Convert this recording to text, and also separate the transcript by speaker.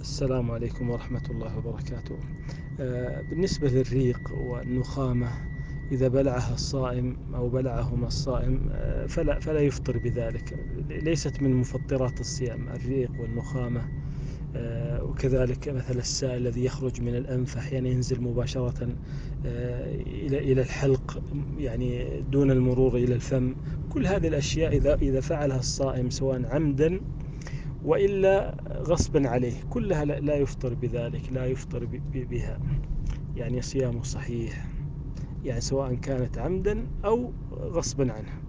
Speaker 1: السلام عليكم ورحمة الله وبركاته. آه، بالنسبة للريق والنخامة إذا بلعها الصائم أو بلعهما الصائم آه، فلا, فلا يفطر بذلك. ليست من مفطرات الصيام الريق والنخامة. آه، وكذلك مثل السائل الذي يخرج من الأنف أحيانا ينزل مباشرة إلى إلى الحلق يعني دون المرور إلى الفم. كل هذه الأشياء إذا إذا فعلها الصائم سواء عمدا وإلا غصبا عليه. كلها لا يفطر بذلك لا يفطر بها. يعني صيامه صحيح. يعني سواء كانت عمدا أو غصبا عنه.